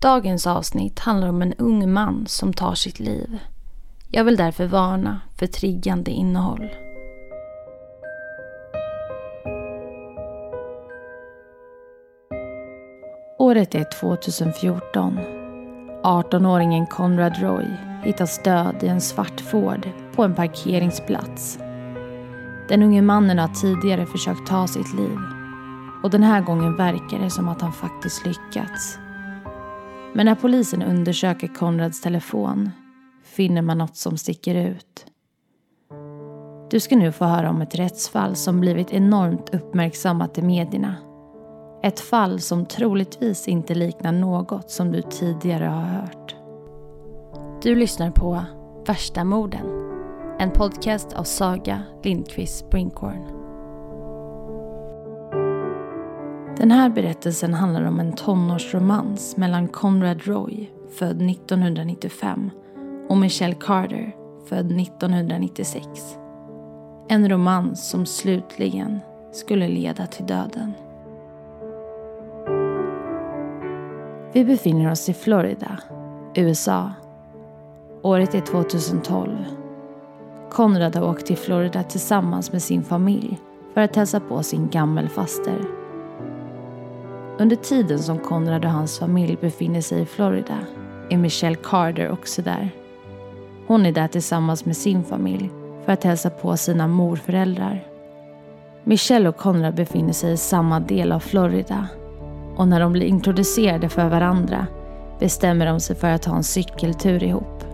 Dagens avsnitt handlar om en ung man som tar sitt liv. Jag vill därför varna för triggande innehåll. Året är 2014. 18-åringen Conrad Roy hittas död i en svart Ford på en parkeringsplats. Den unge mannen har tidigare försökt ta sitt liv och den här gången verkar det som att han faktiskt lyckats. Men när polisen undersöker Konrads telefon finner man något som sticker ut. Du ska nu få höra om ett rättsfall som blivit enormt uppmärksammat i medierna. Ett fall som troligtvis inte liknar något som du tidigare har hört. Du lyssnar på Värsta morden. En podcast av Saga Lindqvist Brinkhorn. Den här berättelsen handlar om en tonårsromans mellan Conrad Roy, född 1995, och Michelle Carter, född 1996. En romans som slutligen skulle leda till döden. Vi befinner oss i Florida, USA. Året är 2012. Conrad har åkt till Florida tillsammans med sin familj för att hälsa på sin gammelfaster under tiden som Konrad och hans familj befinner sig i Florida är Michelle Carter också där. Hon är där tillsammans med sin familj för att hälsa på sina morföräldrar. Michelle och Konrad befinner sig i samma del av Florida och när de blir introducerade för varandra bestämmer de sig för att ha en cykeltur ihop.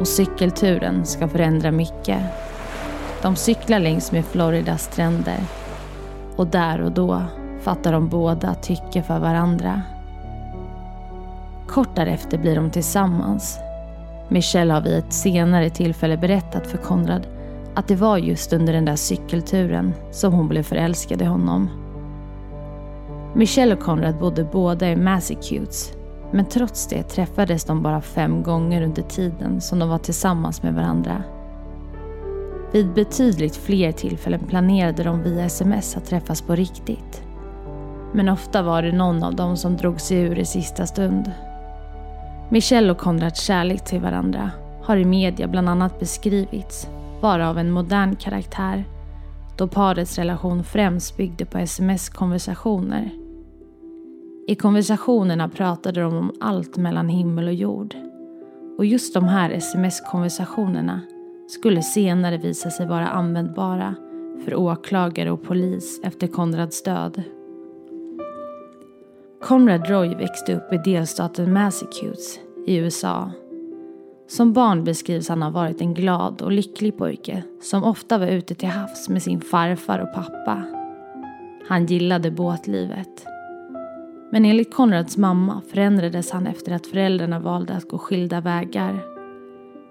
Och cykelturen ska förändra mycket. De cyklar längs med Floridas stränder och där och då fattar de båda tycke för varandra. Kort därefter blir de tillsammans. Michelle har vid ett senare tillfälle berättat för Konrad att det var just under den där cykelturen som hon blev förälskad i honom. Michelle och Konrad bodde båda i Massacutes men trots det träffades de bara fem gånger under tiden som de var tillsammans med varandra. Vid betydligt fler tillfällen planerade de via sms att träffas på riktigt. Men ofta var det någon av dem som drog sig ur i sista stund. Michelle och Konrads kärlek till varandra har i media bland annat beskrivits vara av en modern karaktär då parets relation främst byggde på sms-konversationer. I konversationerna pratade de om allt mellan himmel och jord. Och just de här sms-konversationerna skulle senare visa sig vara användbara för åklagare och polis efter Konrads död. Conrad Roy växte upp i delstaten Massachusetts i USA. Som barn beskrivs han ha varit en glad och lycklig pojke som ofta var ute till havs med sin farfar och pappa. Han gillade båtlivet. Men enligt Konrads mamma förändrades han efter att föräldrarna valde att gå skilda vägar.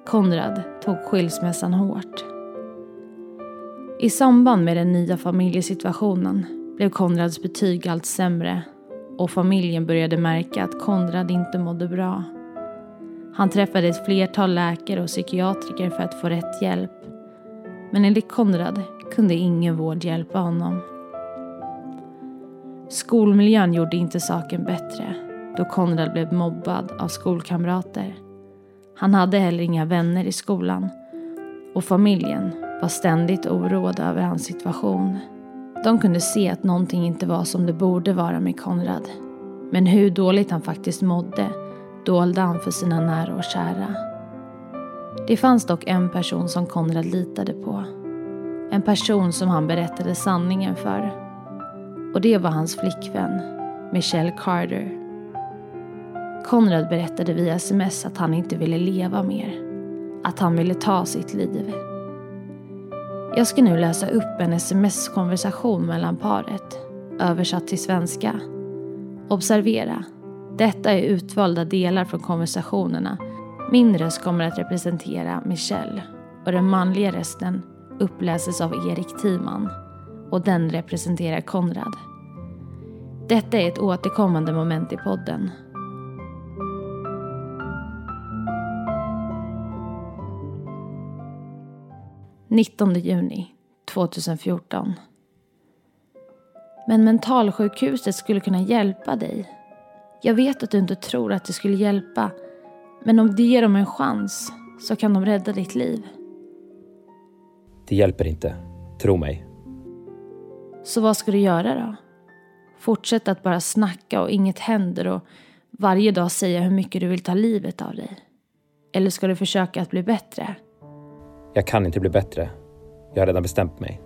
Konrad tog skilsmässan hårt. I samband med den nya familjesituationen blev Konrads betyg allt sämre och familjen började märka att Konrad inte mådde bra. Han träffade ett flertal läkare och psykiatriker för att få rätt hjälp. Men enligt Konrad kunde ingen vård hjälpa honom. Skolmiljön gjorde inte saken bättre då Konrad blev mobbad av skolkamrater. Han hade heller inga vänner i skolan och familjen var ständigt oroad över hans situation. De kunde se att någonting inte var som det borde vara med Konrad. Men hur dåligt han faktiskt mådde dolde han för sina nära och kära. Det fanns dock en person som Konrad litade på. En person som han berättade sanningen för. Och det var hans flickvän, Michelle Carter. Konrad berättade via sms att han inte ville leva mer. Att han ville ta sitt liv. Jag ska nu läsa upp en sms-konversation mellan paret, översatt till svenska. Observera, detta är utvalda delar från konversationerna. Min röst kommer att representera Michelle och den manliga rösten uppläses av Erik Timan och den representerar Konrad. Detta är ett återkommande moment i podden 19 juni 2014. Men mentalsjukhuset skulle kunna hjälpa dig. Jag vet att du inte tror att det skulle hjälpa. Men om du ger dem en chans så kan de rädda ditt liv. Det hjälper inte. Tro mig. Så vad ska du göra då? Fortsätta att bara snacka och inget händer och varje dag säga hur mycket du vill ta livet av dig? Eller ska du försöka att bli bättre? Jag kan inte bli bättre. Jag har redan bestämt mig.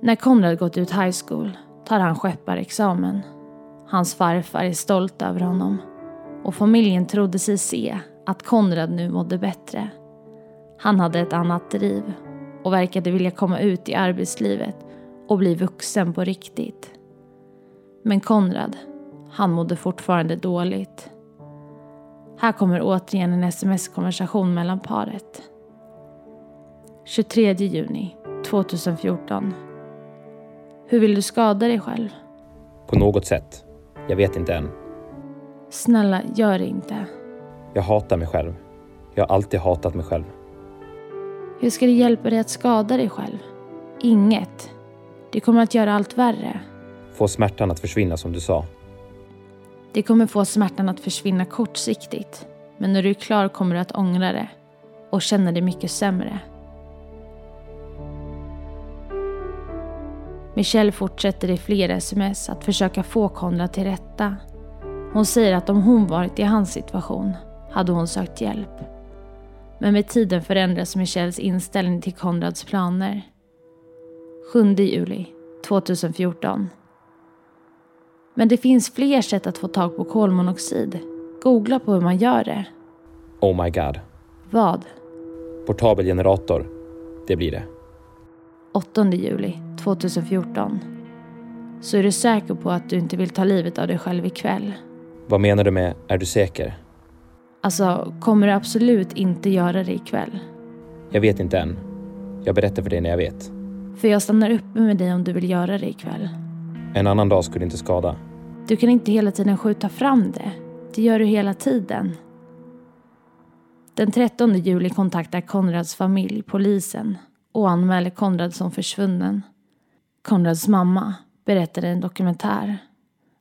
När Konrad gått ut high school tar han skepparexamen. Hans farfar är stolt över honom och familjen trodde sig se att Konrad nu mådde bättre. Han hade ett annat driv och verkade vilja komma ut i arbetslivet och bli vuxen på riktigt. Men Konrad, han mådde fortfarande dåligt. Här kommer återigen en sms-konversation mellan paret. 23 juni 2014. Hur vill du skada dig själv? På något sätt. Jag vet inte än. Snälla, gör det inte. Jag hatar mig själv. Jag har alltid hatat mig själv. Hur ska det hjälpa dig att skada dig själv? Inget. Det kommer att göra allt värre. Få smärtan att försvinna som du sa. Det kommer få smärtan att försvinna kortsiktigt. Men när du är klar kommer du att ångra det och känna dig mycket sämre. Michelle fortsätter i fler sms att försöka få Konrad till rätta. Hon säger att om hon varit i hans situation hade hon sökt hjälp. Men med tiden förändras Michelles inställning till Konrads planer. 7 juli 2014. Men det finns fler sätt att få tag på kolmonoxid. Googla på hur man gör det. Oh my god. Vad? Portabel generator. Det blir det. 8 juli 2014. Så är du säker på att du inte vill ta livet av dig själv ikväll? Vad menar du med är du säker? Alltså, kommer du absolut inte göra det ikväll? Jag vet inte än. Jag berättar för dig när jag vet. För jag stannar uppe med dig om du vill göra det ikväll. En annan dag skulle inte skada. Du kan inte hela tiden skjuta fram det. Det gör du hela tiden. Den 13 juli kontaktar Konrads familj polisen och anmäler Konrad som försvunnen. Konrads mamma berättade i en dokumentär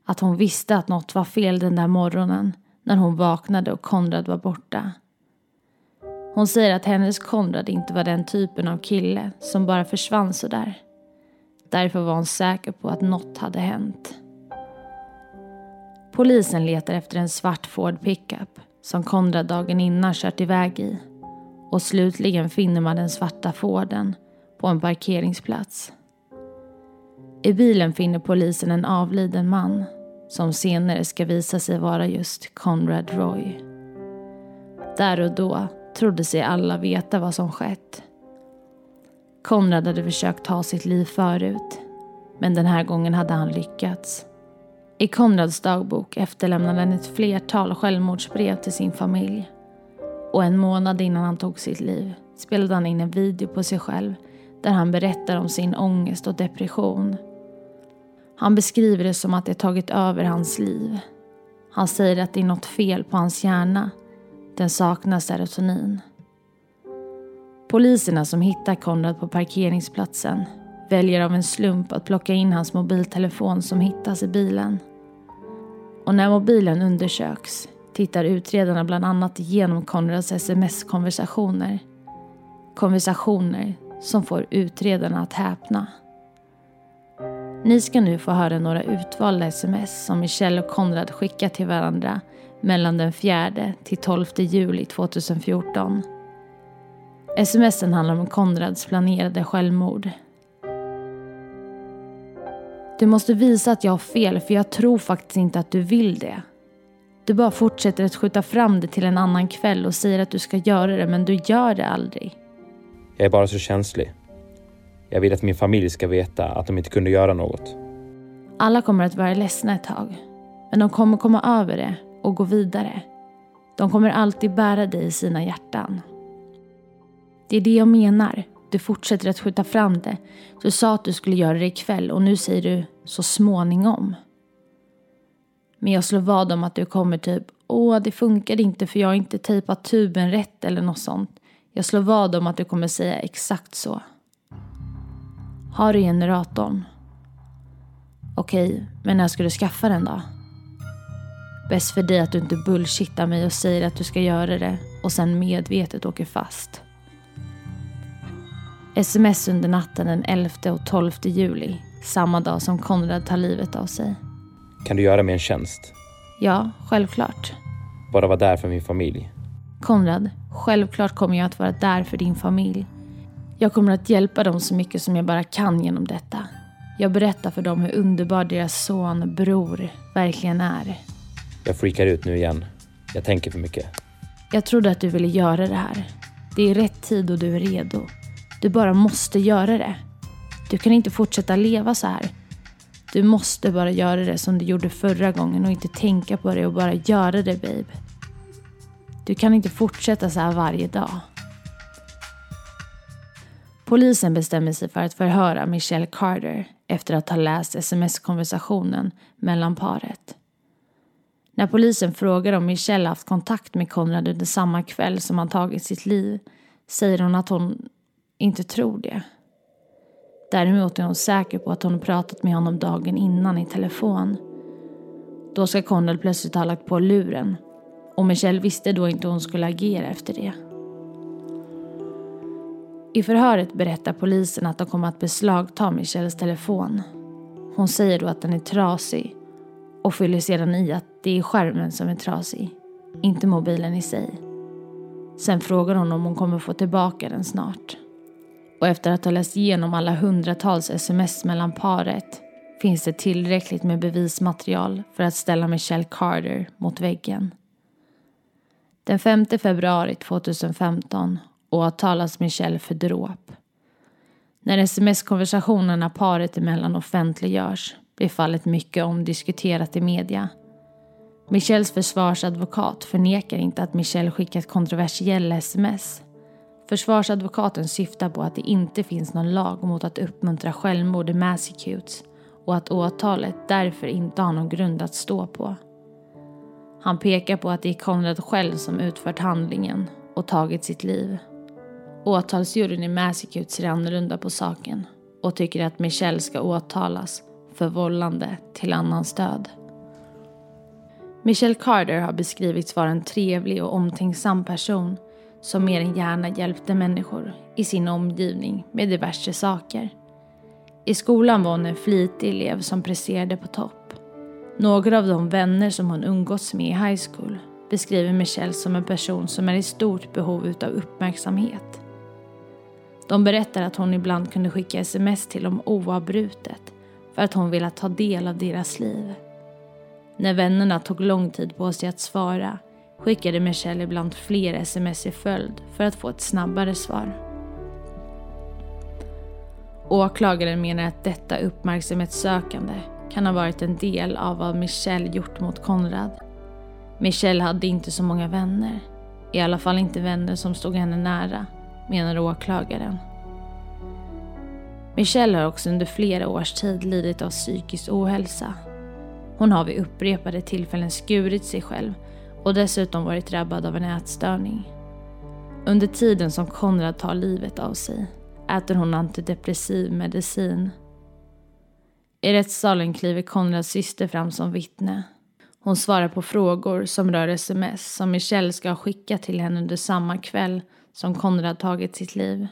att hon visste att något var fel den där morgonen när hon vaknade och Konrad var borta. Hon säger att hennes Konrad inte var den typen av kille som bara försvann sådär. Därför var hon säker på att något hade hänt. Polisen letar efter en svart Ford pickup som Konrad dagen innan kört iväg i. Och slutligen finner man den svarta Forden på en parkeringsplats. I bilen finner polisen en avliden man som senare ska visa sig vara just Conrad Roy. Där och då trodde sig alla veta vad som skett. Konrad hade försökt ta sitt liv förut, men den här gången hade han lyckats. I Konrads dagbok efterlämnade han ett flertal självmordsbrev till sin familj. Och en månad innan han tog sitt liv spelade han in en video på sig själv där han berättar om sin ångest och depression. Han beskriver det som att det tagit över hans liv. Han säger att det är något fel på hans hjärna. Den saknar serotonin. Poliserna som hittar Konrad på parkeringsplatsen väljer av en slump att plocka in hans mobiltelefon som hittas i bilen. Och när mobilen undersöks tittar utredarna bland annat igenom Konrads sms-konversationer. Konversationer som får utredarna att häpna. Ni ska nu få höra några utvalda sms som Michelle och Konrad skickat till varandra mellan den 4 till 12 juli 2014. Smsen handlar om Konrads planerade självmord. Du måste visa att jag har fel för jag tror faktiskt inte att du vill det. Du bara fortsätter att skjuta fram det till en annan kväll och säger att du ska göra det men du gör det aldrig. Jag är bara så känslig. Jag vill att min familj ska veta att de inte kunde göra något. Alla kommer att vara ledsna ett tag. Men de kommer komma över det och gå vidare. De kommer alltid bära dig i sina hjärtan. Det är det jag menar. Du fortsätter att skjuta fram det. Du sa att du skulle göra det ikväll och nu säger du så småningom. Men jag slår vad om att du kommer typ Åh, det funkade inte för jag har inte tejpat tuben rätt eller något sånt. Jag slår vad om att du kommer säga exakt så. Har du generatorn? Okej, men när ska du skaffa den då? Bäst för dig att du inte bullshittar mig och säger att du ska göra det och sen medvetet åker fast. Sms under natten den 11 och 12 juli, samma dag som Konrad tar livet av sig. Kan du göra mig en tjänst? Ja, självklart. Bara vara där för min familj. Konrad, självklart kommer jag att vara där för din familj. Jag kommer att hjälpa dem så mycket som jag bara kan genom detta. Jag berättar för dem hur underbar deras son, bror, verkligen är. Jag freakar ut nu igen. Jag tänker för mycket. Jag trodde att du ville göra det här. Det är rätt tid och du är redo. Du bara måste göra det. Du kan inte fortsätta leva så här. Du måste bara göra det som du gjorde förra gången och inte tänka på det och bara göra det babe. Du kan inte fortsätta så här varje dag. Polisen bestämmer sig för att förhöra Michelle Carter efter att ha läst sms-konversationen mellan paret. När polisen frågar om Michelle haft kontakt med Konrad under samma kväll som han tagit sitt liv säger hon att hon inte tror det. Däremot är hon säker på att hon pratat med honom dagen innan i telefon. Då ska Konrad plötsligt ha lagt på luren och Michelle visste då inte hur hon skulle agera efter det. I förhöret berättar polisen att de kommer att beslagta Michelles telefon. Hon säger då att den är trasig och fyller sedan i att det är skärmen som är trasig, inte mobilen i sig. Sen frågar hon om hon kommer få tillbaka den snart. Och efter att ha läst igenom alla hundratals sms mellan paret finns det tillräckligt med bevismaterial för att ställa Michelle Carter mot väggen. Den 5 februari 2015 åtalas Michelle för dråp. När sms-konversationerna paret emellan offentliggörs blir fallet mycket omdiskuterat i media. Michelles försvarsadvokat förnekar inte att Michelle skickat kontroversiella sms. Försvarsadvokaten syftar på att det inte finns någon lag mot att uppmuntra självmord i Massacutes och att åtalet därför inte har någon grund att stå på. Han pekar på att det är Konrad själv som utfört handlingen och tagit sitt liv. Åtalsjuryn i Massachusetts ser annorlunda på saken och tycker att Michelle ska åtalas för vållande till annans död. Michelle Carter har beskrivits vara en trevlig och omtänksam person som mer än gärna hjälpte människor i sin omgivning med diverse saker. I skolan var hon en flitig elev som presterade på topp. Några av de vänner som hon umgåtts med i high school beskriver Michelle som en person som är i stort behov av uppmärksamhet. De berättar att hon ibland kunde skicka sms till dem oavbrutet för att hon ville ta del av deras liv. När vännerna tog lång tid på sig att svara skickade Michelle ibland fler sms i följd för att få ett snabbare svar. Åklagaren menar att detta uppmärksamhetssökande kan ha varit en del av vad Michelle gjort mot Konrad. Michelle hade inte så många vänner. I alla fall inte vänner som stod henne nära, menar åklagaren. Michelle har också under flera års tid lidit av psykisk ohälsa. Hon har vid upprepade tillfällen skurit sig själv och dessutom varit drabbad av en ätstörning. Under tiden som Konrad tar livet av sig äter hon antidepressiv medicin. I rättssalen kliver Konrads syster fram som vittne. Hon svarar på frågor som rör sms som Michelle ska ha skickat till henne under samma kväll som Konrad tagit sitt liv.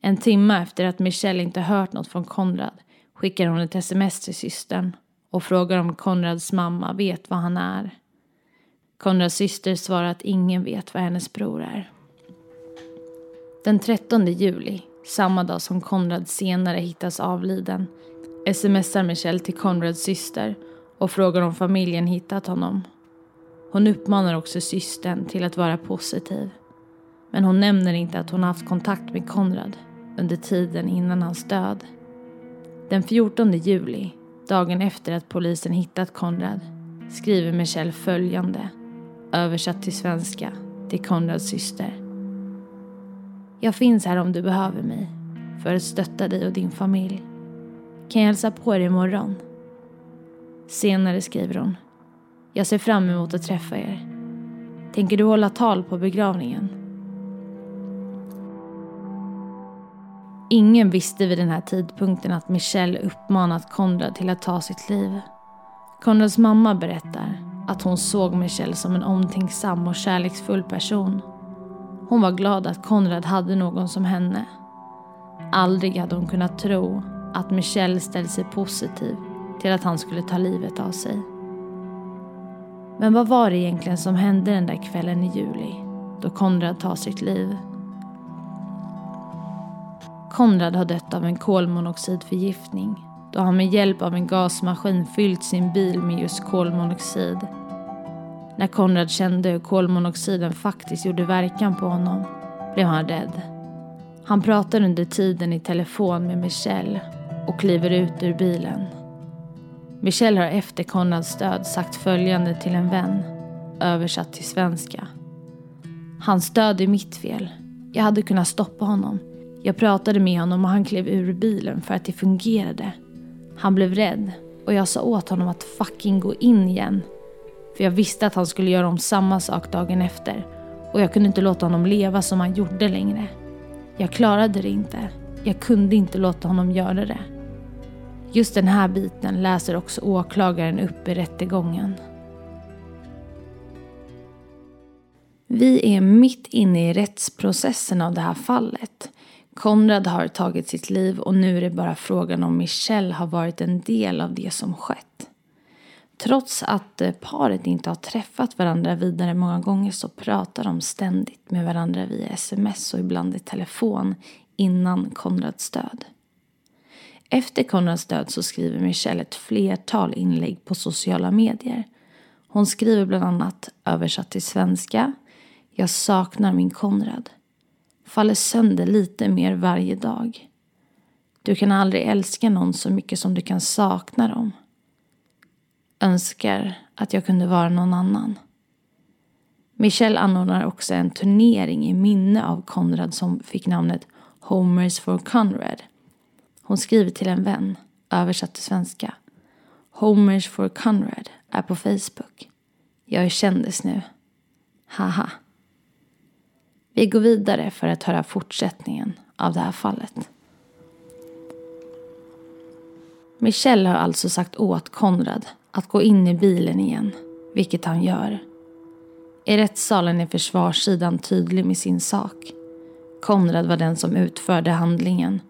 En timme efter att Michelle inte hört något från Konrad skickar hon ett sms till systern och frågar om Konrads mamma vet var han är. Konrads syster svarar att ingen vet vad hennes bror är. Den 13 juli, samma dag som Konrad senare hittas avliden, smsar Michelle till Konrads syster och frågar om familjen hittat honom. Hon uppmanar också systern till att vara positiv. Men hon nämner inte att hon haft kontakt med Konrad under tiden innan hans död. Den 14 juli, dagen efter att polisen hittat Konrad, skriver Michelle följande, översatt till svenska, till Konrads syster. Jag finns här om du behöver mig, för att stötta dig och din familj. Kan jag hälsa på er imorgon? Senare skriver hon. Jag ser fram emot att träffa er. Tänker du hålla tal på begravningen? Ingen visste vid den här tidpunkten att Michelle uppmanat Konrad till att ta sitt liv. Konrads mamma berättar att hon såg Michelle som en omtänksam och kärleksfull person. Hon var glad att Konrad hade någon som henne. Aldrig hade hon kunnat tro att Michelle ställt sig positiv till att han skulle ta livet av sig. Men vad var det egentligen som hände den där kvällen i juli då Konrad tar sitt liv? Konrad har dött av en kolmonoxidförgiftning då han med hjälp av en gasmaskin fyllt sin bil med just kolmonoxid. När Konrad kände hur kolmonoxiden faktiskt gjorde verkan på honom blev han rädd. Han pratar under tiden i telefon med Michelle och kliver ut ur bilen. Michelle har efter Konrads död sagt följande till en vän, översatt till svenska. Hans död är mitt fel. Jag hade kunnat stoppa honom. Jag pratade med honom och han klev ur bilen för att det fungerade. Han blev rädd och jag sa åt honom att fucking gå in igen. För jag visste att han skulle göra om samma sak dagen efter och jag kunde inte låta honom leva som han gjorde längre. Jag klarade det inte. Jag kunde inte låta honom göra det. Just den här biten läser också åklagaren upp i rättegången. Vi är mitt inne i rättsprocessen av det här fallet. Konrad har tagit sitt liv och nu är det bara frågan om Michelle har varit en del av det som skett. Trots att eh, paret inte har träffat varandra vidare många gånger så pratar de ständigt med varandra via sms och ibland i telefon innan Konrads död. Efter Konrads död så skriver Michelle ett flertal inlägg på sociala medier. Hon skriver bland annat översatt till svenska Jag saknar min Konrad faller sönder lite mer varje dag. Du kan aldrig älska någon så mycket som du kan sakna dem. Önskar att jag kunde vara någon annan. Michelle anordnar också en turnering i minne av Konrad som fick namnet Homers for Conrad. Hon skriver till en vän, översatt till svenska. Homers for Conrad är på Facebook. Jag är kändis nu. Haha. Vi går vidare för att höra fortsättningen av det här fallet. Michelle har alltså sagt åt Konrad att gå in i bilen igen, vilket han gör. I rättssalen är försvarssidan tydlig med sin sak. Konrad var den som utförde handlingen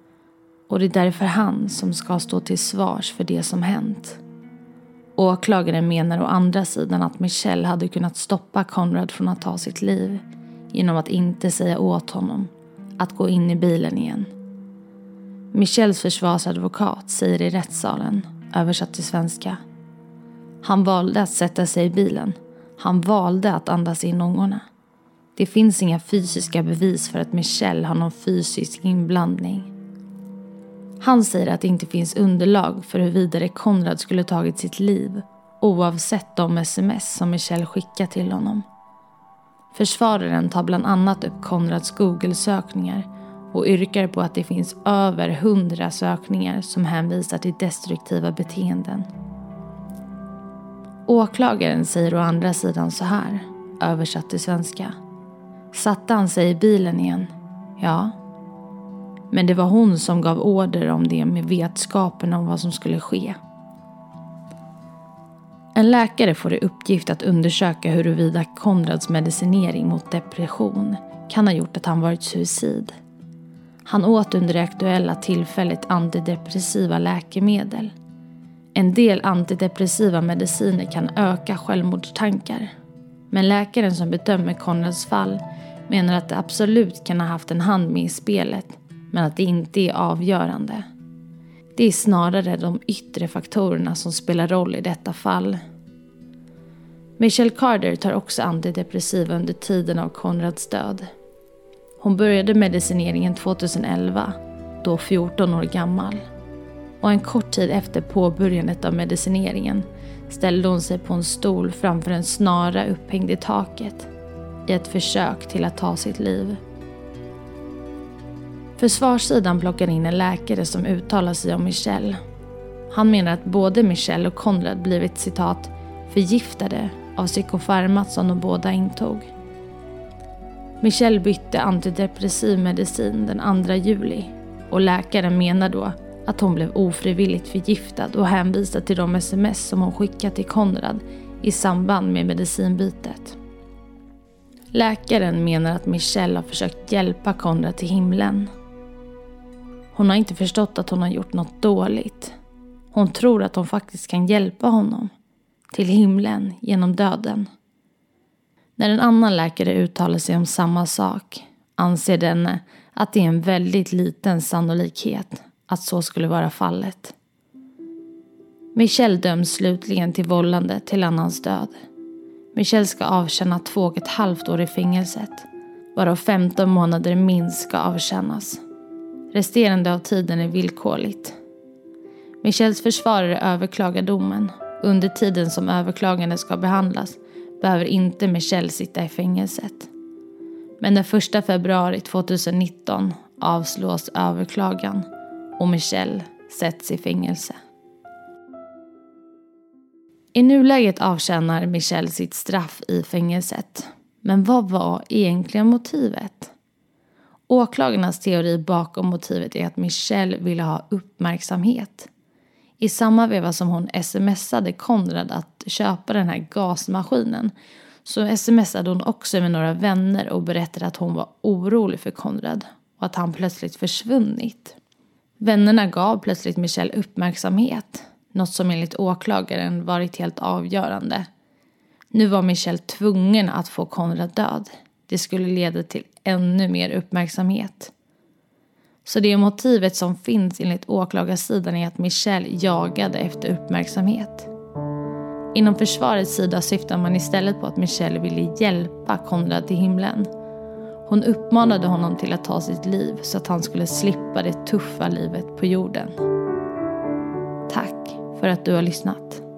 och det är därför han som ska stå till svars för det som hänt. Åklagaren menar å andra sidan att Michelle hade kunnat stoppa Konrad från att ta sitt liv genom att inte säga åt honom att gå in i bilen igen. Michels försvarsadvokat säger i rättssalen, översatt till svenska. Han valde att sätta sig i bilen. Han valde att andas in ångorna. Det finns inga fysiska bevis för att Michelle har någon fysisk inblandning. Han säger att det inte finns underlag för hur vidare Konrad skulle tagit sitt liv oavsett de sms som Michelle skickat till honom. Försvararen tar bland annat upp Konrads Google-sökningar och yrkar på att det finns över hundra sökningar som hänvisar till destruktiva beteenden. Åklagaren säger å andra sidan så här, översatt till svenska. Satte han sig i bilen igen? Ja. Men det var hon som gav order om det med vetskapen om vad som skulle ske. En läkare får i uppgift att undersöka huruvida Konrads medicinering mot depression kan ha gjort att han varit suicid. Han åt under det aktuella tillfället antidepressiva läkemedel. En del antidepressiva mediciner kan öka självmordstankar. Men läkaren som bedömer Konrads fall menar att det absolut kan ha haft en hand med i spelet men att det inte är avgörande. Det är snarare de yttre faktorerna som spelar roll i detta fall. Michelle Carter tar också antidepressiva under tiden av Konrads död. Hon började medicineringen 2011, då 14 år gammal. Och en kort tid efter påbörjandet av medicineringen ställde hon sig på en stol framför en snara upphängd i taket i ett försök till att ta sitt liv. Försvarssidan plockar in en läkare som uttalar sig om Michelle. Han menar att både Michelle och Konrad blivit citat förgiftade av psykofarmat som de båda intog. Michelle bytte antidepressiv medicin den 2 juli och läkaren menar då att hon blev ofrivilligt förgiftad och hänvisar till de sms som hon skickat till Konrad i samband med medicinbytet. Läkaren menar att Michelle har försökt hjälpa Konrad till himlen. Hon har inte förstått att hon har gjort något dåligt. Hon tror att hon faktiskt kan hjälpa honom till himlen genom döden. När en annan läkare uttalar sig om samma sak anser denne att det är en väldigt liten sannolikhet att så skulle vara fallet. Michelle döms slutligen till vållande till annans död. Michelle ska avtjäna två och ett halvt år i fängelset varav 15 månader minst ska avtjänas. Resterande av tiden är villkorligt. Michelles försvarare överklagar domen. Under tiden som överklagandet ska behandlas behöver inte Michelle sitta i fängelset. Men den 1 februari 2019 avslås överklagan och Michelle sätts i fängelse. I nuläget avtjänar Michelle sitt straff i fängelset. Men vad var egentligen motivet? Åklagarnas teori bakom motivet är att Michelle ville ha uppmärksamhet. I samma veva som hon smsade Konrad att köpa den här gasmaskinen så smsade hon också med några vänner och berättade att hon var orolig för Konrad och att han plötsligt försvunnit. Vännerna gav plötsligt Michelle uppmärksamhet, något som enligt åklagaren varit helt avgörande. Nu var Michelle tvungen att få Konrad död. Det skulle leda till ännu mer uppmärksamhet. Så det motivet som finns enligt åklagarsidan är att Michelle jagade efter uppmärksamhet. Inom försvarets sida syftar man istället på att Michelle ville hjälpa Konrad till himlen. Hon uppmanade honom till att ta sitt liv så att han skulle slippa det tuffa livet på jorden. Tack för att du har lyssnat.